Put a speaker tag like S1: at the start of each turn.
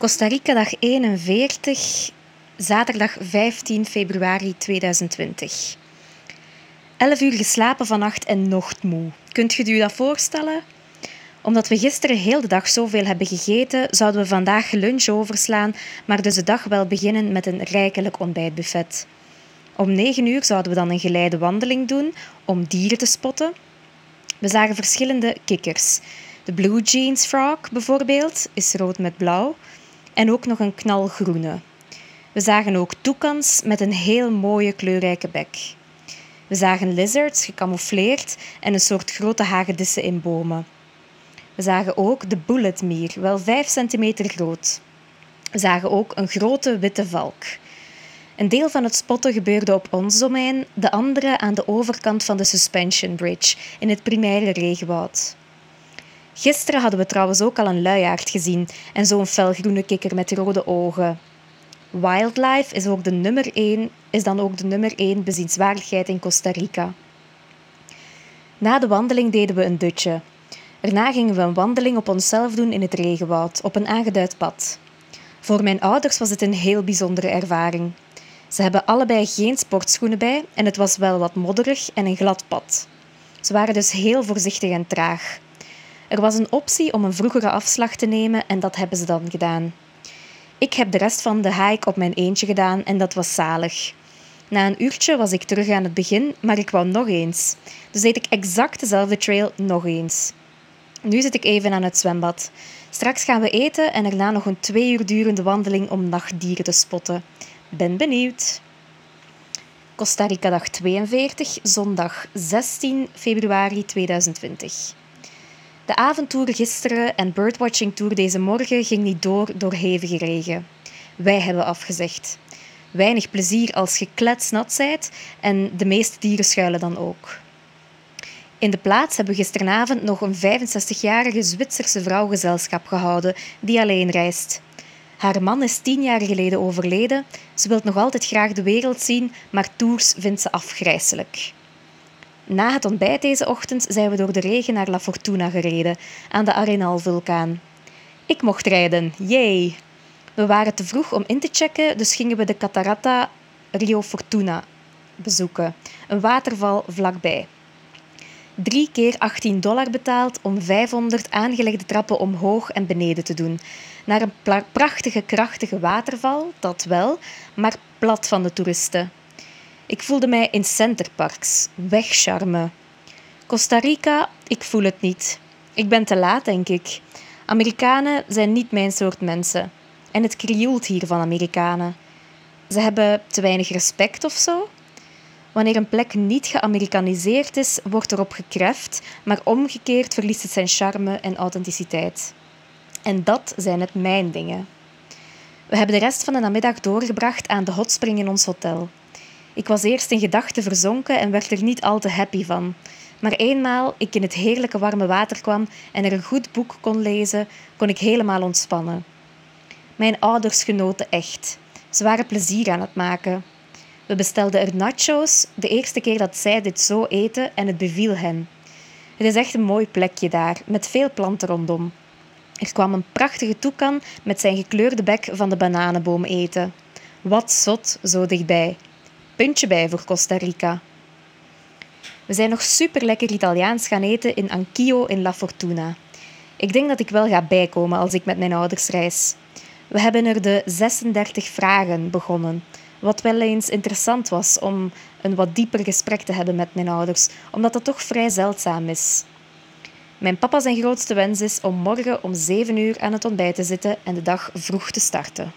S1: Costa Rica dag 41, zaterdag 15 februari 2020. 11 uur geslapen vannacht en nog moe. Kunt je u dat voorstellen? Omdat we gisteren heel de dag zoveel hebben gegeten, zouden we vandaag lunch overslaan, maar dus de dag wel beginnen met een rijkelijk ontbijtbuffet. Om 9 uur zouden we dan een geleide wandeling doen om dieren te spotten. We zagen verschillende kikkers. De blue jeans frog bijvoorbeeld is rood met blauw en ook nog een knalgroene. We zagen ook toekans met een heel mooie kleurrijke bek. We zagen lizards gecamoufleerd en een soort grote hagedissen in bomen. We zagen ook de bulletmier, wel 5 centimeter groot. We zagen ook een grote witte valk. Een deel van het spotten gebeurde op ons domein, de andere aan de overkant van de Suspension Bridge in het primaire regenwoud. Gisteren hadden we trouwens ook al een luiaard gezien en zo'n felgroene kikker met rode ogen. Wildlife is, ook de nummer is dan ook de nummer één bezienswaardigheid in Costa Rica. Na de wandeling deden we een dutje. Daarna gingen we een wandeling op onszelf doen in het regenwoud, op een aangeduid pad. Voor mijn ouders was het een heel bijzondere ervaring. Ze hebben allebei geen sportschoenen bij en het was wel wat modderig en een glad pad. Ze waren dus heel voorzichtig en traag. Er was een optie om een vroegere afslag te nemen en dat hebben ze dan gedaan. Ik heb de rest van de hike op mijn eentje gedaan en dat was zalig. Na een uurtje was ik terug aan het begin, maar ik wou nog eens. Dus deed ik exact dezelfde trail nog eens. Nu zit ik even aan het zwembad. Straks gaan we eten en daarna nog een twee uur durende wandeling om nachtdieren te spotten. Ben benieuwd. Costa Rica dag 42, zondag 16 februari 2020. De avondtour gisteren en birdwatching tour deze morgen ging niet door door hevige regen. Wij hebben afgezegd. Weinig plezier als je kletsnat zijt en de meeste dieren schuilen dan ook. In de plaats hebben we gisteravond nog een 65-jarige Zwitserse vrouw gezelschap gehouden die alleen reist. Haar man is tien jaar geleden overleden. Ze wil nog altijd graag de wereld zien, maar tours vindt ze afgrijselijk. Na het ontbijt deze ochtend zijn we door de regen naar La Fortuna gereden, aan de Arenal-vulkaan. Ik mocht rijden, yay! We waren te vroeg om in te checken, dus gingen we de Catarata Rio Fortuna bezoeken, een waterval vlakbij. Drie keer 18 dollar betaald om 500 aangelegde trappen omhoog en beneden te doen. Naar een prachtige, krachtige waterval, dat wel, maar plat van de toeristen. Ik voelde mij in centerparks, wegcharme. Costa Rica, ik voel het niet. Ik ben te laat, denk ik. Amerikanen zijn niet mijn soort mensen. En het krioelt hier van Amerikanen. Ze hebben te weinig respect of zo. Wanneer een plek niet geamerikaniseerd is, wordt erop gekreft, maar omgekeerd verliest het zijn charme en authenticiteit. En dat zijn het mijn dingen. We hebben de rest van de namiddag doorgebracht aan de hotspring in ons hotel. Ik was eerst in gedachten verzonken en werd er niet al te happy van. Maar eenmaal ik in het heerlijke warme water kwam en er een goed boek kon lezen, kon ik helemaal ontspannen. Mijn ouders genoten echt. Ze waren plezier aan het maken. We bestelden er nachos, de eerste keer dat zij dit zo eten en het beviel hen. Het is echt een mooi plekje daar, met veel planten rondom. Er kwam een prachtige toekan met zijn gekleurde bek van de bananenboom eten. Wat zot, zo dichtbij puntje bij voor Costa Rica. We zijn nog super lekker Italiaans gaan eten in Anch'io in La Fortuna. Ik denk dat ik wel ga bijkomen als ik met mijn ouders reis. We hebben er de 36 vragen begonnen, wat wel eens interessant was om een wat dieper gesprek te hebben met mijn ouders, omdat dat toch vrij zeldzaam is. Mijn papa zijn grootste wens is om morgen om 7 uur aan het ontbijt te zitten en de dag vroeg te starten.